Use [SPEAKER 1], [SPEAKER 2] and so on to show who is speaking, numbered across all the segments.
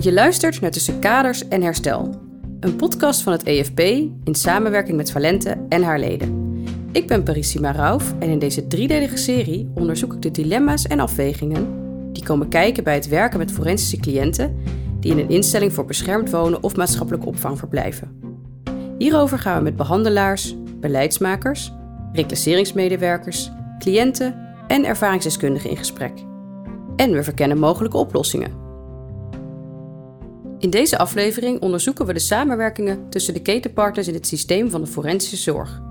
[SPEAKER 1] Je luistert naar Tussen Kaders en Herstel, een podcast van het EFP in samenwerking met Valente en haar leden. Ik ben Parissima Rauf en in deze driedelige serie onderzoek ik de dilemma's en afwegingen die komen kijken bij het werken met forensische cliënten die in een instelling voor beschermd wonen of maatschappelijke opvang verblijven. Hierover gaan we met behandelaars, beleidsmakers, reclasseringsmedewerkers, cliënten en ervaringsdeskundigen in gesprek. En we verkennen mogelijke oplossingen. In deze aflevering onderzoeken we de samenwerkingen tussen de ketenpartners in het systeem van de forensische zorg.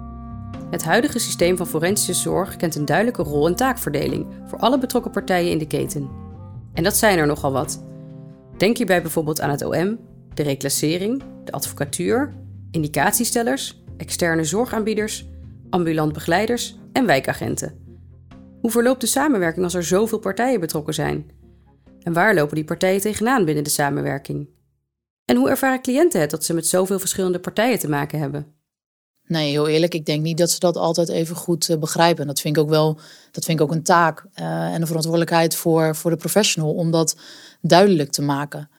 [SPEAKER 1] Het huidige systeem van forensische zorg kent een duidelijke rol- en taakverdeling voor alle betrokken partijen in de keten. En dat zijn er nogal wat. Denk hierbij bijvoorbeeld aan het OM, de reclassering, de advocatuur, indicatiestellers, externe zorgaanbieders, ambulant begeleiders en wijkagenten. Hoe verloopt de samenwerking als er zoveel partijen betrokken zijn? En waar lopen die partijen tegenaan binnen de samenwerking? En hoe ervaren cliënten het dat ze met zoveel verschillende partijen te maken hebben?
[SPEAKER 2] Nee, heel eerlijk, ik denk niet dat ze dat altijd even goed uh, begrijpen. Dat vind ik ook wel, dat vind ik ook een taak uh, en een verantwoordelijkheid voor, voor de professional om dat duidelijk te maken.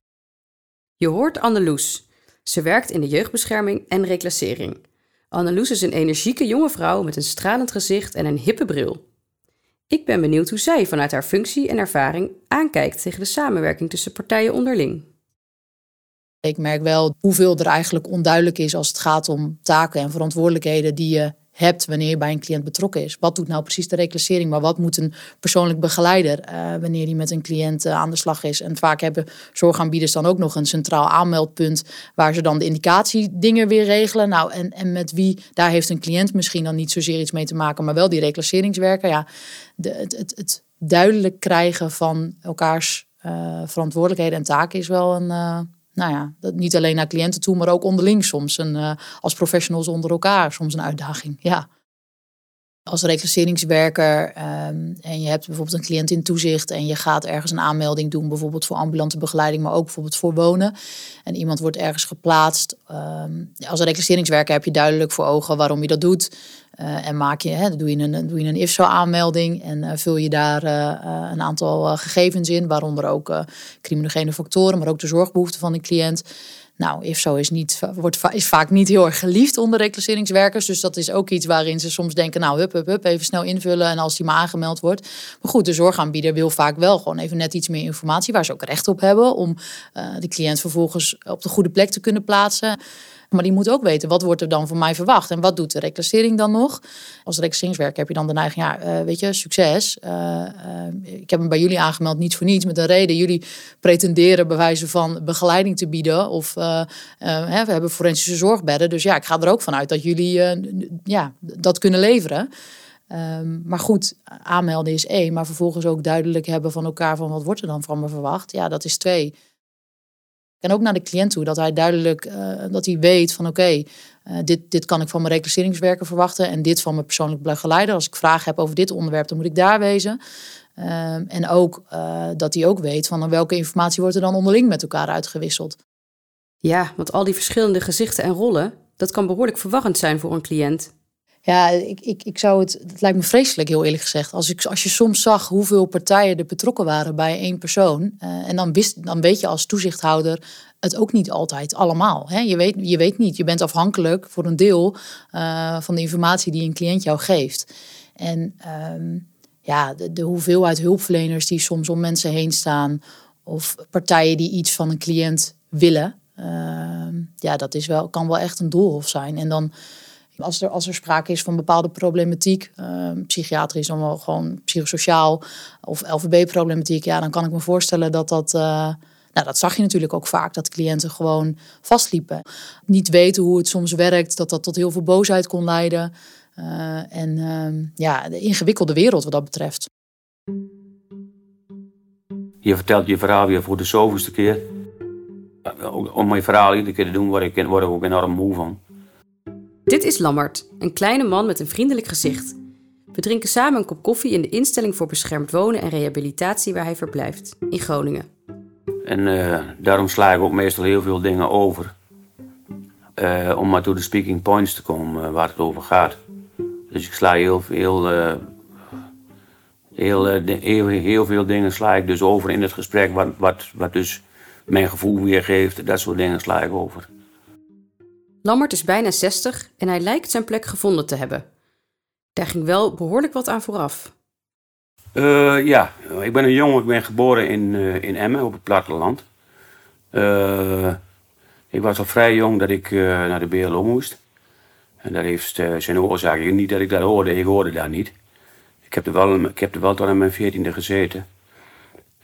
[SPEAKER 1] Je hoort Anneloes. Ze werkt in de jeugdbescherming en reclassering. Anneloes is een energieke jonge vrouw met een stralend gezicht en een hippe bril. Ik ben benieuwd hoe zij vanuit haar functie en ervaring aankijkt tegen de samenwerking tussen partijen onderling.
[SPEAKER 2] Ik merk wel hoeveel er eigenlijk onduidelijk is als het gaat om taken en verantwoordelijkheden die je hebt wanneer je bij een cliënt betrokken is. Wat doet nou precies de reclassering, maar wat moet een persoonlijk begeleider uh, wanneer die met een cliënt uh, aan de slag is? En vaak hebben zorgaanbieders dan ook nog een centraal aanmeldpunt waar ze dan de indicatiedingen weer regelen. Nou, en, en met wie, daar heeft een cliënt misschien dan niet zozeer iets mee te maken, maar wel die reclasseringswerker. Ja, de, het, het, duidelijk krijgen van elkaars uh, verantwoordelijkheden en taken is wel een nou ja, dat niet alleen naar cliënten toe, maar ook onderling soms. Een, uh, als professionals onder elkaar soms een uitdaging. Ja. Als reclasseringswerker um, en je hebt bijvoorbeeld een cliënt in toezicht en je gaat ergens een aanmelding doen, bijvoorbeeld voor ambulante begeleiding, maar ook bijvoorbeeld voor wonen. En iemand wordt ergens geplaatst. Um, als reclasseringswerker heb je duidelijk voor ogen waarom je dat doet. Uh, en maak je, hè, doe je een, doe je een IFSO-aanmelding en uh, vul je daar uh, een aantal gegevens in, waaronder ook criminogene factoren, maar ook de zorgbehoeften van de cliënt. Nou, IFSO is, niet, wordt, is vaak niet heel erg geliefd onder reclasseringswerkers. Dus dat is ook iets waarin ze soms denken, nou, hup, hup, hup, even snel invullen en als die maar aangemeld wordt. Maar goed, de zorgaanbieder wil vaak wel gewoon even net iets meer informatie waar ze ook recht op hebben om de cliënt vervolgens op de goede plek te kunnen plaatsen. Maar die moet ook weten, wat wordt er dan van mij verwacht? En wat doet de reclassering dan nog? Als reclasseringswerker heb je dan de neiging, ja, uh, weet je, succes. Uh, uh, ik heb hem bij jullie aangemeld, niet voor niets, met een reden. Jullie pretenderen bij wijze van begeleiding te bieden. Of hè, we hebben forensische zorgbedden. Dus ja, ik ga er ook vanuit dat jullie ja, dat kunnen leveren. Um, maar goed, aanmelden is één, maar vervolgens ook duidelijk hebben van elkaar van wat wordt er dan van me verwacht. Ja, dat is twee. En ook naar de cliënt toe, dat hij duidelijk, uh, dat hij weet van oké, uh, dit, dit kan ik van mijn reclasseringswerker verwachten en dit van mijn persoonlijk begeleider. Als ik vragen heb over dit onderwerp, dan moet ik daar wezen. Uh, en ook uh, dat hij ook weet van welke informatie wordt er dan onderling met elkaar uitgewisseld.
[SPEAKER 1] Ja, want al die verschillende gezichten en rollen, dat kan behoorlijk verwarrend zijn voor een cliënt.
[SPEAKER 2] Ja, ik, ik, ik zou het. Het lijkt me vreselijk, heel eerlijk gezegd. Als, ik, als je soms zag hoeveel partijen er betrokken waren bij één persoon. Uh, en dan, wist, dan weet je als toezichthouder het ook niet altijd allemaal. Hè? Je, weet, je weet niet. Je bent afhankelijk voor een deel uh, van de informatie die een cliënt jou geeft. En um, ja, de, de hoeveelheid hulpverleners die soms om mensen heen staan. Of partijen die iets van een cliënt willen. Uh, ja, dat is wel, kan wel echt een doolhof zijn. En dan als er, als er sprake is van bepaalde problematiek, uh, psychiatrisch dan wel gewoon psychosociaal of LVB-problematiek, ja, dan kan ik me voorstellen dat dat. Uh, nou, dat zag je natuurlijk ook vaak, dat cliënten gewoon vastliepen. Niet weten hoe het soms werkt, dat dat tot heel veel boosheid kon leiden. Uh, en uh, ja, de ingewikkelde wereld wat dat betreft.
[SPEAKER 3] Je vertelt je verhaal weer voor de zoveelste keer. Om mijn verhaal iedere keer te doen, word ik, word ik ook enorm moe van.
[SPEAKER 1] Dit is Lammert, een kleine man met een vriendelijk gezicht. We drinken samen een kop koffie in de instelling voor beschermd wonen en rehabilitatie waar hij verblijft, in Groningen.
[SPEAKER 3] En uh, daarom sla ik ook meestal heel veel dingen over. Uh, om maar tot de speaking points te komen uh, waar het over gaat. Dus ik sla heel, heel, heel, heel, heel, veel dingen sla ik dus over in het gesprek, wat, wat, wat dus mijn gevoel weergeeft. Dat soort dingen sla ik over.
[SPEAKER 1] Lammert is bijna 60 en hij lijkt zijn plek gevonden te hebben. Daar ging wel behoorlijk wat aan vooraf.
[SPEAKER 3] Uh, ja, ik ben een jongen. Ik ben geboren in, uh, in Emmen op het platteland. Uh, ik was al vrij jong dat ik naar de BLO moest. En dat heeft zijn oorzaak. Niet dat ik dat hoorde, ik hoorde daar niet. Ik heb er wel, ik heb er wel tot aan mijn veertiende gezeten.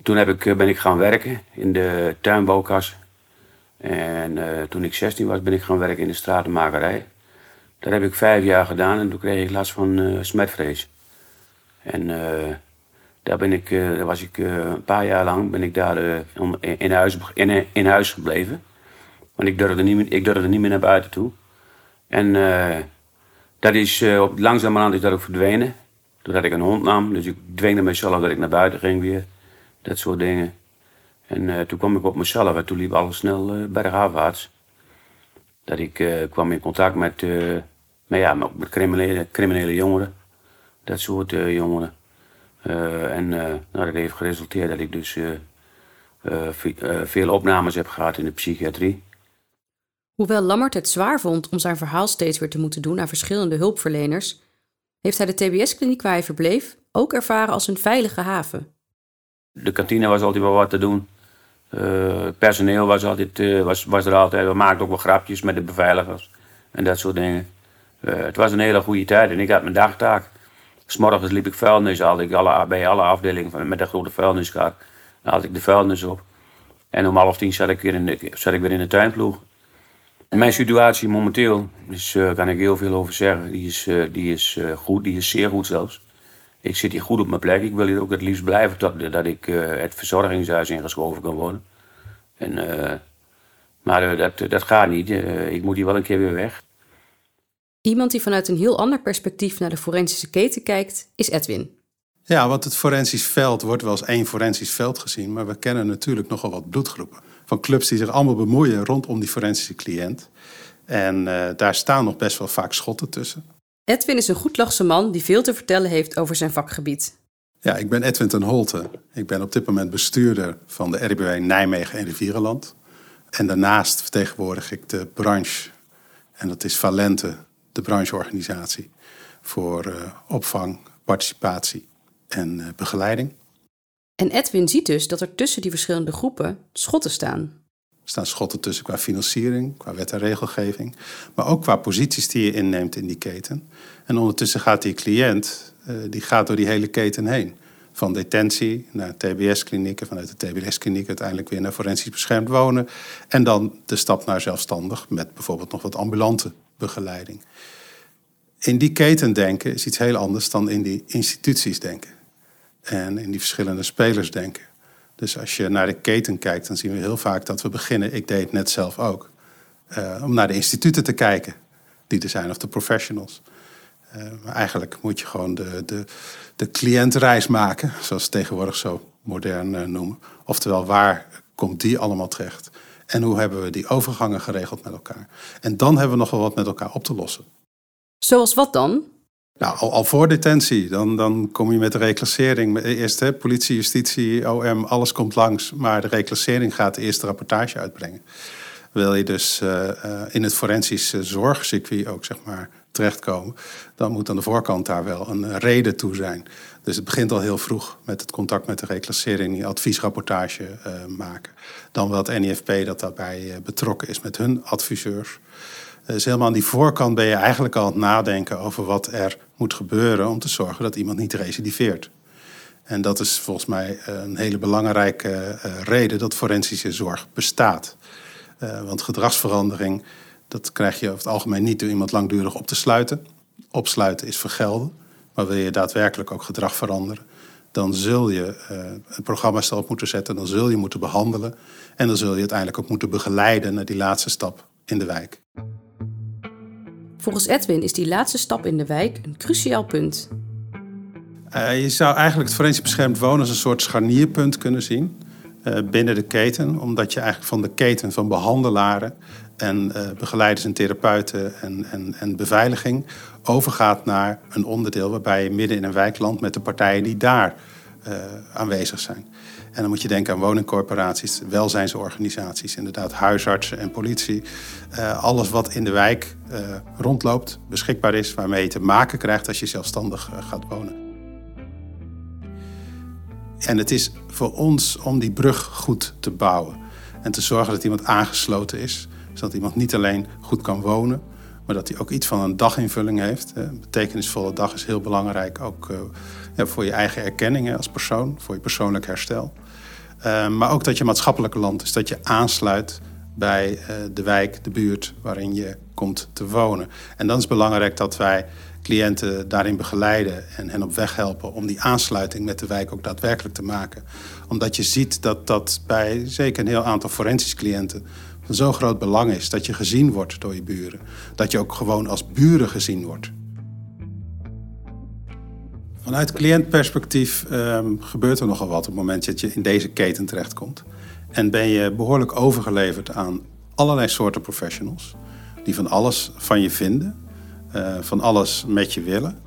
[SPEAKER 3] Toen heb ik, ben ik gaan werken in de tuinbouwkas. En toen ik 16 was, ben ik gaan werken in de stratenmakerij. Dat heb ik vijf jaar gedaan en toen kreeg ik last van smetvrees. En daar, ben ik, uh, was ik uh, een paar jaar lang ben ik daar uh, in, huis, in, in huis gebleven. Want ik durfde niet meer, ik durfde niet meer naar buiten toe. En dat is, op, langzamerhand is dat ook verdwenen. Doordat ik een hond nam. Dus ik dwingde mezelf dat ik naar buiten ging weer. Dat soort dingen. En toen kwam ik op mezelf en toen liep alles snel bergafwaarts. Dat ik kwam in contact met, met, ja, met criminele, criminele jongeren. Dat soort jongeren. Uh, en uh, nou, dat heeft geresulteerd dat ik dus uh, veel opnames heb gehad in de psychiatrie.
[SPEAKER 1] Hoewel Lammert het zwaar vond om zijn verhaal steeds weer te moeten doen aan verschillende hulpverleners, heeft hij de TBS-kliniek waar hij verbleef ook ervaren als een veilige haven.
[SPEAKER 3] De kantine was altijd wel wat te doen. Het personeel was, altijd, was, was er altijd. We maakten ook wel grapjes met de beveiligers en dat soort dingen. het was een hele goede tijd en ik had mijn dagtaak. S'morgens liep ik vuilnis, ik alle, bij alle afdelingen met de grote vuilniskar. haalde ik de vuilnis op. En om half tien zat ik weer in de, zat ik weer in de tuinploeg. mijn situatie momenteel, dus, kan ik heel veel over zeggen, die is, die is goed, die is zeer goed zelfs. Ik zit hier goed op mijn plek. Ik wil hier ook het liefst blijven tot dat ik het verzorgingshuis ingeschoven kan worden. En, maar dat, dat gaat niet. ik moet hier wel een keer weer weg.
[SPEAKER 1] Iemand die vanuit een heel ander perspectief naar de forensische keten kijkt, is Edwin.
[SPEAKER 4] Ja, want het forensisch veld wordt wel als één forensisch veld gezien, maar we kennen natuurlijk nogal wat bloedgroepen. Van clubs die zich allemaal bemoeien rondom die forensische cliënt. En uh, daar staan nog best wel vaak schotten tussen.
[SPEAKER 1] Edwin is een goedlachse man die veel te vertellen heeft over zijn vakgebied.
[SPEAKER 4] Ja, ik ben Edwin ten Holte. Ik ben op dit moment bestuurder van de RBW Nijmegen en Rivierenland. En daarnaast vertegenwoordig ik de branche, en dat is Valente, de brancheorganisatie voor uh, opvang, participatie en uh, begeleiding.
[SPEAKER 1] En Edwin ziet dus dat er tussen die verschillende groepen schotten staan.
[SPEAKER 4] Staan schotten tussen qua financiering, qua wet en regelgeving, maar ook qua posities die je inneemt in die keten. En ondertussen gaat die cliënt, uh, die gaat door die hele keten heen. Van detentie naar TBS-klinieken, vanuit de TBS-kliniek uiteindelijk weer naar forensisch beschermd wonen. En dan de stap naar zelfstandig met bijvoorbeeld nog wat ambulante begeleiding. In die keten denken is iets heel anders dan in die instituties denken. En in die verschillende spelers denken. Dus als je naar de keten kijkt, dan zien we heel vaak dat we beginnen, ik deed het net zelf ook, uh, om naar de instituten te kijken die er zijn, of de professionals. Uh, maar eigenlijk moet je gewoon de, de, de cliëntreis maken, zoals ze tegenwoordig zo modern uh, noemen. Oftewel, waar komt die allemaal terecht? En hoe hebben we die overgangen geregeld met elkaar? En dan hebben we nog wel wat met elkaar op te lossen.
[SPEAKER 1] Zoals wat dan?
[SPEAKER 4] Nou, al, voor detentie. Dan, dan kom je met de reclassering. Eerst hè, politie, justitie, OM, alles komt langs. Maar de reclassering gaat de eerste rapportage uitbrengen. Wil je dus uh, uh, in het forensische zorgcircuit ook zeg maar, terechtkomen... dan moet aan de voorkant daar wel een reden toe zijn. Dus het begint al heel vroeg met het contact met de reclassering... die adviesrapportage uh, maken. Dan wel het NIFP dat daarbij betrokken is met hun adviseurs... Dus helemaal aan die voorkant ben je eigenlijk al aan het nadenken over wat er moet gebeuren om te zorgen dat iemand niet recidiveert. En dat is volgens mij een hele belangrijke uh, reden dat forensische zorg bestaat. Want gedragsverandering, dat krijg je over het algemeen niet door iemand langdurig op te sluiten. Opsluiten is vergelden. Maar wil je daadwerkelijk ook gedrag veranderen, dan zul je een programma op moeten zetten, dan zul je moeten behandelen. En dan zul je uiteindelijk ook moeten begeleiden naar die laatste stap in de wijk.
[SPEAKER 1] Volgens Edwin is die laatste stap in de wijk een cruciaal punt.
[SPEAKER 4] Uh, je zou eigenlijk het forensisch beschermd wonen als een soort scharnierpunt kunnen zien uh, binnen de keten. Omdat je eigenlijk van de keten van behandelaren en uh, begeleiders en therapeuten en, en, en beveiliging overgaat naar een onderdeel waarbij je midden in een wijk landt met de partijen die daar aanwezig zijn. En dan moet je denken aan woningcorporaties, welzijnsorganisaties, inderdaad huisartsen en politie. alles wat in de wijk rondloopt, beschikbaar is, waarmee je te maken krijgt als je zelfstandig gaat wonen. En het is voor ons om die brug goed te bouwen. En te zorgen dat iemand aangesloten is. Zodat iemand niet alleen goed kan wonen, maar dat hij ook iets van een daginvulling heeft. Een betekenisvolle dag is heel belangrijk, ook eh, voor je eigen erkenning als persoon, voor je persoonlijk herstel. Uh, maar ook dat je maatschappelijk land is, dat je aansluit bij uh, de wijk, de buurt waarin je komt te wonen. En dan is belangrijk dat wij cliënten daarin begeleiden en hen op weg helpen om die aansluiting met de wijk ook daadwerkelijk te maken. Omdat je ziet dat dat bij zeker een heel aantal forensisch cliënten van zo'n groot belang is dat je gezien wordt door je buren. Dat je ook gewoon als buren gezien wordt. Vanuit cliëntperspectief um, gebeurt er nogal wat op het moment dat je in deze keten terechtkomt. En ben je behoorlijk overgeleverd aan allerlei soorten professionals die van alles van je vinden uh, van alles met je willen.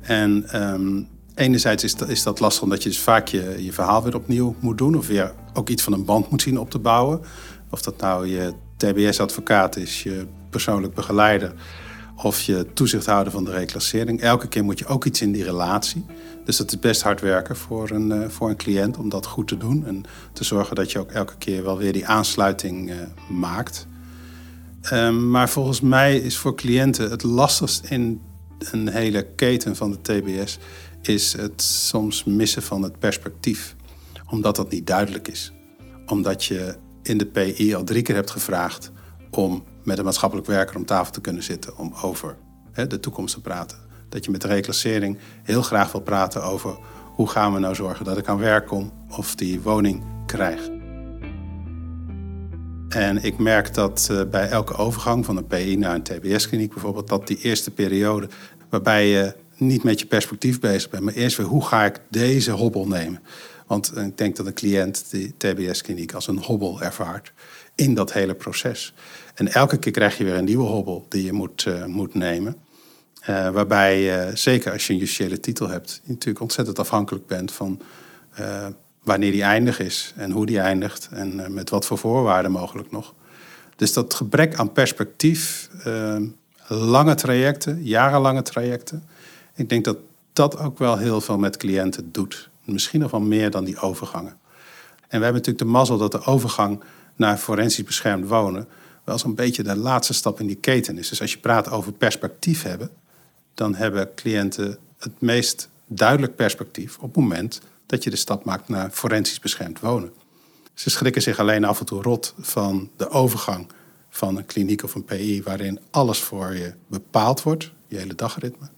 [SPEAKER 4] En um, enerzijds is dat, is dat lastig omdat je dus vaak je, je verhaal weer opnieuw moet doen. Of weer ook iets van een band moet zien op te bouwen. Of dat nou je TBS-advocaat is, je persoonlijk begeleider of je toezichthouder van de reclassering. Elke keer moet je ook iets in die relatie. Dus dat is best hard werken voor een, uh, voor een cliënt om dat goed te doen. En te zorgen dat je ook elke keer wel weer die aansluiting uh, maakt. Um, maar volgens mij is voor cliënten het lastigst in een hele keten van de TBS... is het soms missen van het perspectief. Omdat dat niet duidelijk is. Omdat je in de PI al drie keer hebt gevraagd... om met een maatschappelijk werker om tafel te kunnen zitten... om over hè, de toekomst te praten. Dat je met de reclassering heel graag wil praten over... hoe gaan we nou zorgen dat ik aan werk kom of die woning krijg. En ik merk dat uh, bij elke overgang van een PI naar een TBS-kliniek bijvoorbeeld, dat die eerste periode waarbij je niet met je perspectief bezig bent, maar eerst weer hoe ga ik deze hobbel nemen. Want ik denk dat een cliënt die TBS-kliniek als een hobbel ervaart in dat hele proces. En elke keer krijg je weer een nieuwe hobbel die je moet, uh, moet nemen. Uh, waarbij je, zeker als je een justitiële titel hebt, je natuurlijk ontzettend afhankelijk bent van wanneer die eindig is en hoe die eindigt en eh, met wat voor voorwaarden mogelijk nog. Dus dat gebrek aan perspectief, lange trajecten, jarenlange trajecten, ik denk dat dat ook wel heel veel met cliënten doet. Misschien nog wel meer dan die overgangen. En we hebben natuurlijk de mazzel dat de overgang naar forensisch beschermd wonen wel zo'n beetje de laatste stap in die keten is. Dus als je praat over perspectief hebben, dan hebben cliënten het meest duidelijk perspectief op het moment dat je de stap maakt naar forensisch beschermd wonen. Ze schrikken zich alleen af en toe rot van de overgang van een kliniek of een PI waarin alles voor je bepaald wordt, je hele dagritme,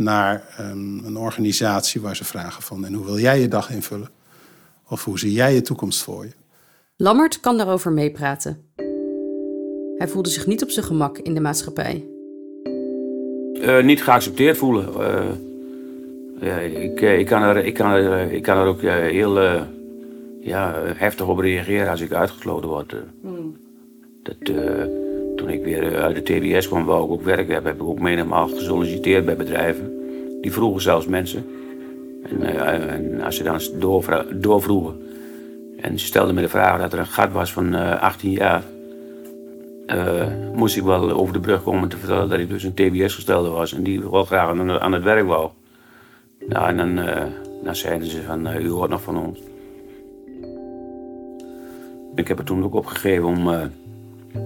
[SPEAKER 4] naar um, een organisatie waar ze vragen van en hoe wil jij je dag invullen? Of hoe zie jij je toekomst voor je?
[SPEAKER 1] Lammert kan daarover meepraten. Hij voelde zich niet op zijn gemak in de maatschappij.
[SPEAKER 3] Uh, niet geaccepteerd voelen. Uh, ja, ik, eh, ik, kan er, ik, kan er, eh, ik kan er ook eh, heel ja, heftig op reageren als ik uitgesloten word. Mm. Dat, toen ik weer uit de TBS kwam, wou ik ook werk hebben, heb ik ook menigmaal gesolliciteerd bij bedrijven. Die vroegen zelfs mensen. En, en als ze dan doorvroegen en ze stelden me de vraag dat er een gat was van 18 jaar, moest ik wel over de brug komen te vertellen dat ik dus een TBS-gestelde was en die wel graag aan, het werk wou. Nou, en dan, dan zeiden ze van, u hoort nog van ons. Ik heb er toen ook opgegeven om,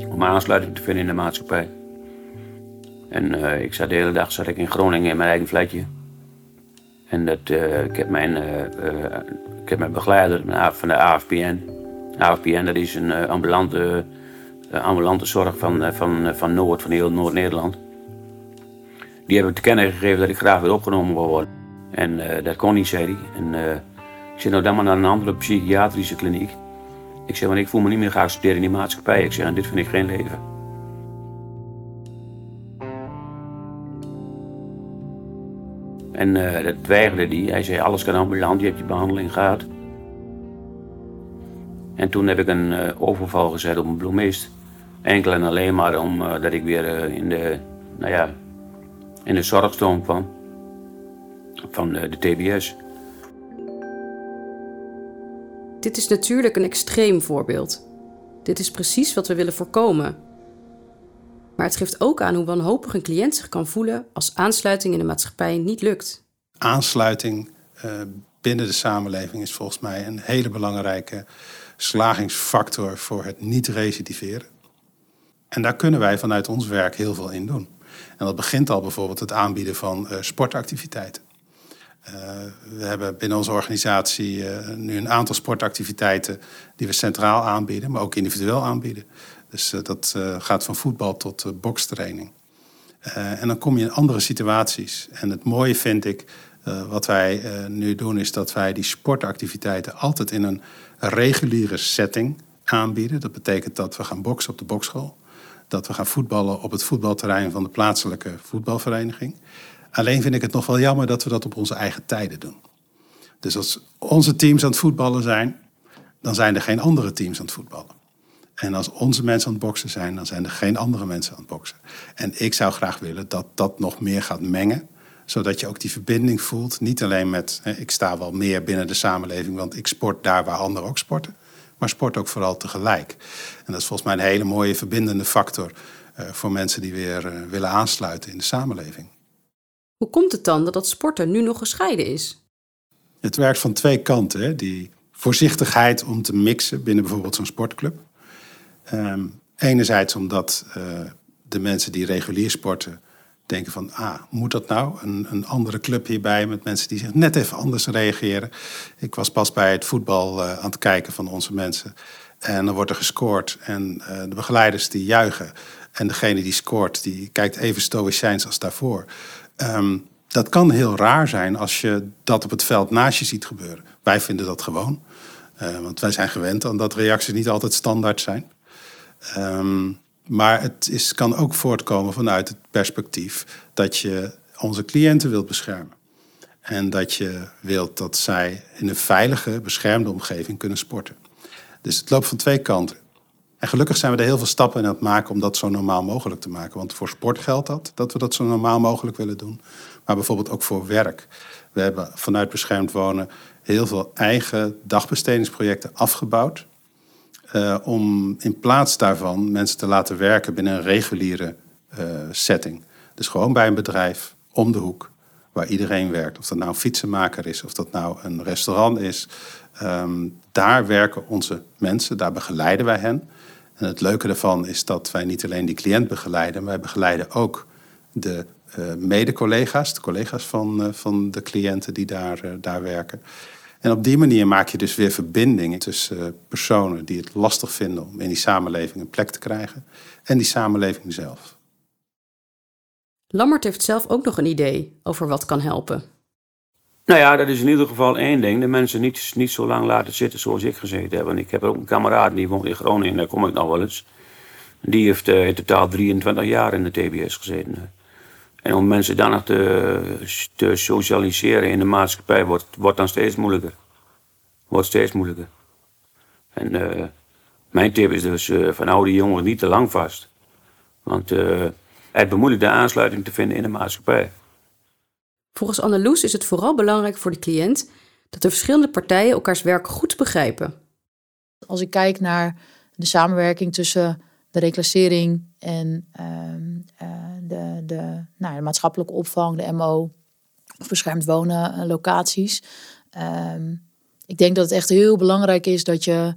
[SPEAKER 3] om aansluiting te vinden in de maatschappij. En ik zat de hele dag zat ik in Groningen in mijn eigen flatje. En dat, ik, heb mijn, ik heb mijn begeleider van de AFPN. AFPN dat is een ambulante, ambulante zorg van, van, van Noord, van heel Noord-Nederland. Die hebben te kennen gegeven dat ik graag weer opgenomen wil worden. En dat kon niet, zei hij. En ik zei, nou dan maar naar een andere psychiatrische kliniek. Ik zeg, want ik voel me niet meer geaccepteerd in die maatschappij. Ik zeg, en dit vind ik geen leven. En uh, dat weigerde hij. Hij zei, alles kan ambulant, je hebt je behandeling gehad. En toen heb ik een uh, overval gezet op een bloemist. Enkel en alleen maar omdat uh, ik weer in, de, nou ja, in de zorgstroom kwam van de TBS.
[SPEAKER 1] Dit is natuurlijk een extreem voorbeeld. Dit is precies wat we willen voorkomen. Maar het geeft ook aan hoe wanhopig een cliënt zich kan voelen als aansluiting in de maatschappij niet lukt.
[SPEAKER 4] Aansluiting uh, binnen de samenleving is volgens mij een hele belangrijke slagingsfactor voor het niet recidiveren. En daar kunnen wij vanuit ons werk heel veel in doen. En dat begint al bijvoorbeeld het aanbieden van uh, sportactiviteiten. Uh, we hebben binnen onze organisatie uh, nu een aantal sportactiviteiten die we centraal aanbieden, maar ook individueel aanbieden. Dus dat gaat van voetbal tot bokstraining. en dan kom je in andere situaties. En het mooie vind ik, wat wij nu doen, is dat wij die sportactiviteiten altijd in een reguliere setting aanbieden. Dat betekent dat we gaan boksen op de bokschool dat we gaan voetballen op het voetbalterrein van de plaatselijke voetbalvereniging. Alleen vind ik het nog wel jammer dat we dat op onze eigen tijden doen. Dus als onze teams aan het voetballen zijn, dan zijn er geen andere teams aan het voetballen. En als onze mensen aan het boksen zijn, dan zijn er geen andere mensen aan het boksen. En ik zou graag willen dat dat nog meer gaat mengen zodat je ook die verbinding voelt. Niet alleen met, hè, ik sta wel meer binnen de samenleving, want ik sport daar waar anderen ook sporten maar sport ook vooral tegelijk. En dat is volgens mij een hele mooie verbindende factor uh, voor mensen die weer uh, willen aansluiten in de samenleving.
[SPEAKER 1] Hoe komt het dan dat dat sporten nu nog gescheiden is?
[SPEAKER 4] Het werkt van twee kanten. Hè? Die voorzichtigheid om te mixen binnen bijvoorbeeld zo'n sportclub. Um, enerzijds omdat uh, de mensen die regulier sporten denken van, ah, moet dat nou? Een, een andere club hierbij met mensen die zich net even anders reageren. Ik was pas bij het voetbal uh, aan het kijken van onze mensen. En dan wordt er gescoord en uh, de begeleiders die juichen. En degene die scoort, die kijkt even stoïcijns als daarvoor. Um, dat kan heel raar zijn als je dat op het veld naast je ziet gebeuren. Wij vinden dat gewoon. Uh, want wij zijn gewend aan dat reacties niet altijd standaard zijn. Um, maar het is, kan ook voortkomen vanuit het perspectief dat je onze cliënten wilt beschermen. En dat je wilt dat zij in een veilige, beschermde omgeving kunnen sporten. Dus het loopt van twee kanten. En gelukkig zijn we er heel veel stappen in aan het maken om dat zo normaal mogelijk te maken. Want voor sport geldt dat, dat we dat zo normaal mogelijk willen doen. Maar bijvoorbeeld ook voor werk. We hebben vanuit beschermd wonen heel veel eigen dagbestedingsprojecten afgebouwd. Uh, om in plaats daarvan mensen te laten werken binnen een reguliere uh, setting. Dus gewoon bij een bedrijf om de hoek waar iedereen werkt. Of dat nou een fietsenmaker is, of dat nou een restaurant is. Um, daar werken onze mensen, daar begeleiden wij hen. En het leuke daarvan is dat wij niet alleen die cliënt begeleiden, maar wij begeleiden ook de uh, mede-collega's, de collega's van, van de cliënten die daar, daar werken. En op die manier maak je dus weer verbindingen tussen eh, personen die het lastig vinden om in die samenleving een plek te krijgen en die samenleving zelf.
[SPEAKER 1] Lammert heeft zelf ook nog een idee over wat kan helpen.
[SPEAKER 3] Nou ja, dat is in ieder geval één ding. De mensen niet, niet zo lang laten zitten zoals ik gezeten heb. Want ik heb ook een kameraad die woont in Groningen, daar kom ik nog wel eens. Die heeft uh, in totaal 23 jaar in de TBS gezeten. En om mensen dan nog te, te socialiseren in de maatschappij wordt, wordt dan steeds moeilijker. Wordt steeds moeilijker. En uh, mijn tip is dus uh, van hou die jongeren niet te lang vast. Want het bemoeilijkt de aansluiting te vinden in de maatschappij.
[SPEAKER 1] Volgens Anneloes is het vooral belangrijk voor de cliënt dat de verschillende partijen elkaars werk goed begrijpen.
[SPEAKER 2] Als ik kijk naar de samenwerking tussen de reclassering en uh, de, de, nou, de maatschappelijke opvang, de MO, of beschermd wonen eh, locaties. Um, ik denk dat het echt heel belangrijk is dat je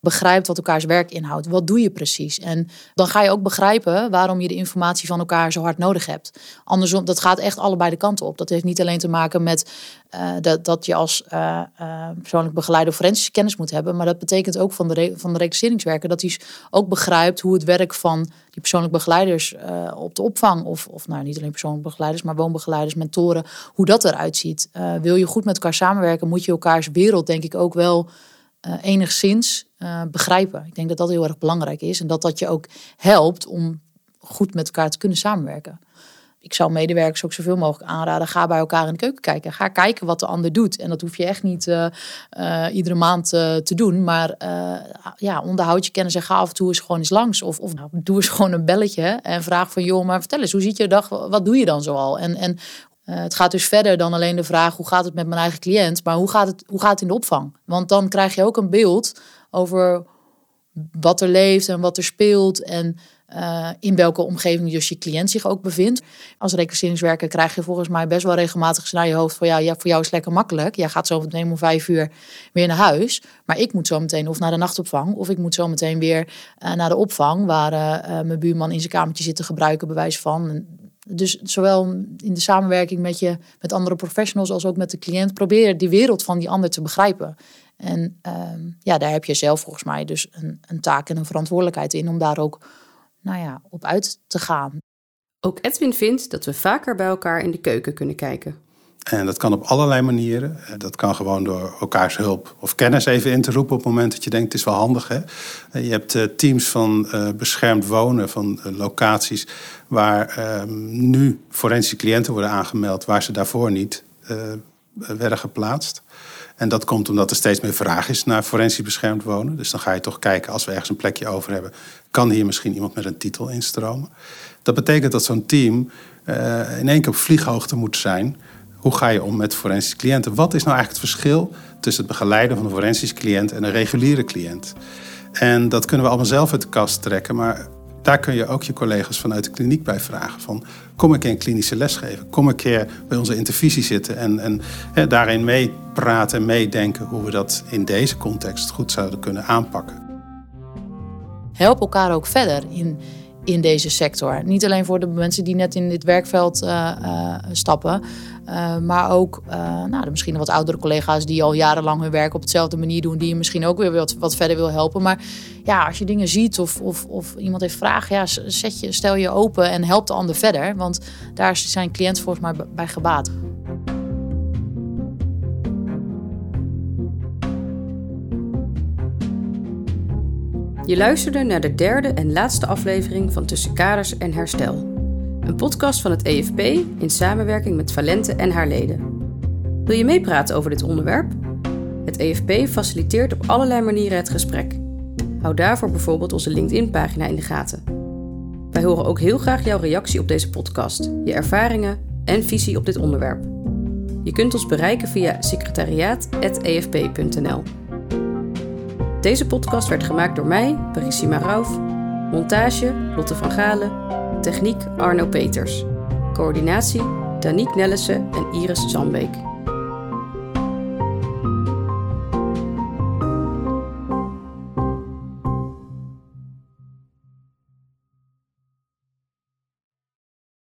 [SPEAKER 2] begrijpt wat elkaars werk inhoudt. Wat doe je precies? En dan ga je ook begrijpen waarom je de informatie van elkaar zo hard nodig hebt. Andersom, dat gaat echt allebei de kanten op. Dat heeft niet alleen te maken met uh, dat, dat je als uh, uh, persoonlijk begeleider forensische kennis moet hebben, maar dat betekent ook van de, van de reclasseringswerker dat hij ook begrijpt hoe het werk van die persoonlijk begeleiders op de opvang, of, of nou niet alleen persoonlijk begeleiders, maar woonbegeleiders, mentoren, hoe dat eruit ziet. wil je goed met elkaar samenwerken, moet je elkaars wereld denk ik ook wel uh, enigszins uh, begrijpen. Ik denk dat dat heel erg belangrijk is en dat dat je ook helpt om goed met elkaar te kunnen samenwerken. Ik zou medewerkers ook zoveel mogelijk aanraden. Ga bij elkaar in de keuken kijken. Ga kijken wat de ander doet. En dat hoef je echt niet uh, iedere maand te doen. Maar ja, onderhoud je kennis en ga af en toe eens gewoon eens langs. Of, of nou, doe eens gewoon een belletje en vraag van... joh, maar vertel eens, hoe ziet je dag? Wat doe je dan zoal? En, en het gaat dus verder dan alleen de vraag hoe gaat het met mijn eigen cliënt, maar hoe gaat het, hoe gaat het in de opvang? Want dan krijg je ook een beeld over wat er leeft en wat er speelt en uh, in welke omgeving dus je cliënt zich ook bevindt. Als reclasseringswerker krijg je volgens mij best wel regelmatig naar je hoofd van ja, ja, voor jou is lekker makkelijk. Jij gaat zo meteen om vijf uur weer naar huis. Maar ik moet zo meteen of naar de nachtopvang of ik moet zo meteen weer uh, naar de opvang waar mijn buurman in zijn kamertje zit te gebruiken, bewijs van. Dus zowel in de samenwerking met je, met andere professionals als ook met de cliënt, probeer die wereld van die ander te begrijpen. En ehm, ja, daar heb je zelf volgens mij dus een, een taak en een verantwoordelijkheid in om daar ook nou ja, op uit te gaan.
[SPEAKER 1] Ook Edwin vindt dat we vaker bij elkaar in de keuken kunnen kijken.
[SPEAKER 4] En dat kan op allerlei manieren. Eh, dat kan gewoon door elkaars hulp of kennis even in te roepen op het moment dat je denkt het is wel handig. Hè? Eh, je hebt eh, teams van beschermd wonen, van locaties waar ehm, nu forensische cliënten worden aangemeld waar ze daarvoor niet werden geplaatst. En dat komt omdat er steeds meer vraag is naar forensisch beschermd wonen. Dus dan ga je toch kijken, als we ergens een plekje over hebben, kan hier misschien iemand met een titel instromen. Dat betekent dat zo'n team in één keer op vlieghoogte moet zijn. Hoe ga je om met forensische cliënten? Wat is nou eigenlijk het verschil tussen het begeleiden van een forensisch cliënt en een reguliere cliënt? En dat kunnen we allemaal zelf uit de kast trekken, maar daar kun je ook je collega's vanuit de kliniek bij vragen. Van, kom een keer een klinische les geven. Kom een keer bij onze intervisie zitten en, en daarin meepraten en meedenken hoe we dat in deze context goed zouden kunnen aanpakken.
[SPEAKER 2] Help elkaar ook verder in, in deze sector. Niet alleen voor de mensen die net in dit werkveld uh, uh, stappen, uh, maar ook nou, misschien wat oudere collega's die al jarenlang hun werk op hetzelfde manier doen, die je misschien ook weer wat, wat verder wil helpen. Maar ja, als je dingen ziet of, of, of iemand heeft vragen, ja, zet je, stel je open en help de ander verder. Want daar zijn cliënten volgens mij bij gebaat.
[SPEAKER 1] Je luisterde naar de derde en laatste aflevering van Tussen Kaders en Herstel. Een podcast van het EFP in samenwerking met Valente en haar leden. Wil je meepraten over dit onderwerp? Het EFP faciliteert op allerlei manieren het gesprek. Hou daarvoor bijvoorbeeld onze LinkedIn-pagina in de gaten. Wij horen ook heel graag jouw reactie op deze podcast, je ervaringen en visie op dit onderwerp. Je kunt ons bereiken via secretariaat.efp.nl. Deze podcast werd gemaakt door mij, Parissima Rauf. Montage Lotte van Galen. Techniek Arno Peters. Coördinatie Danique Nellissen en Iris Zandbeek.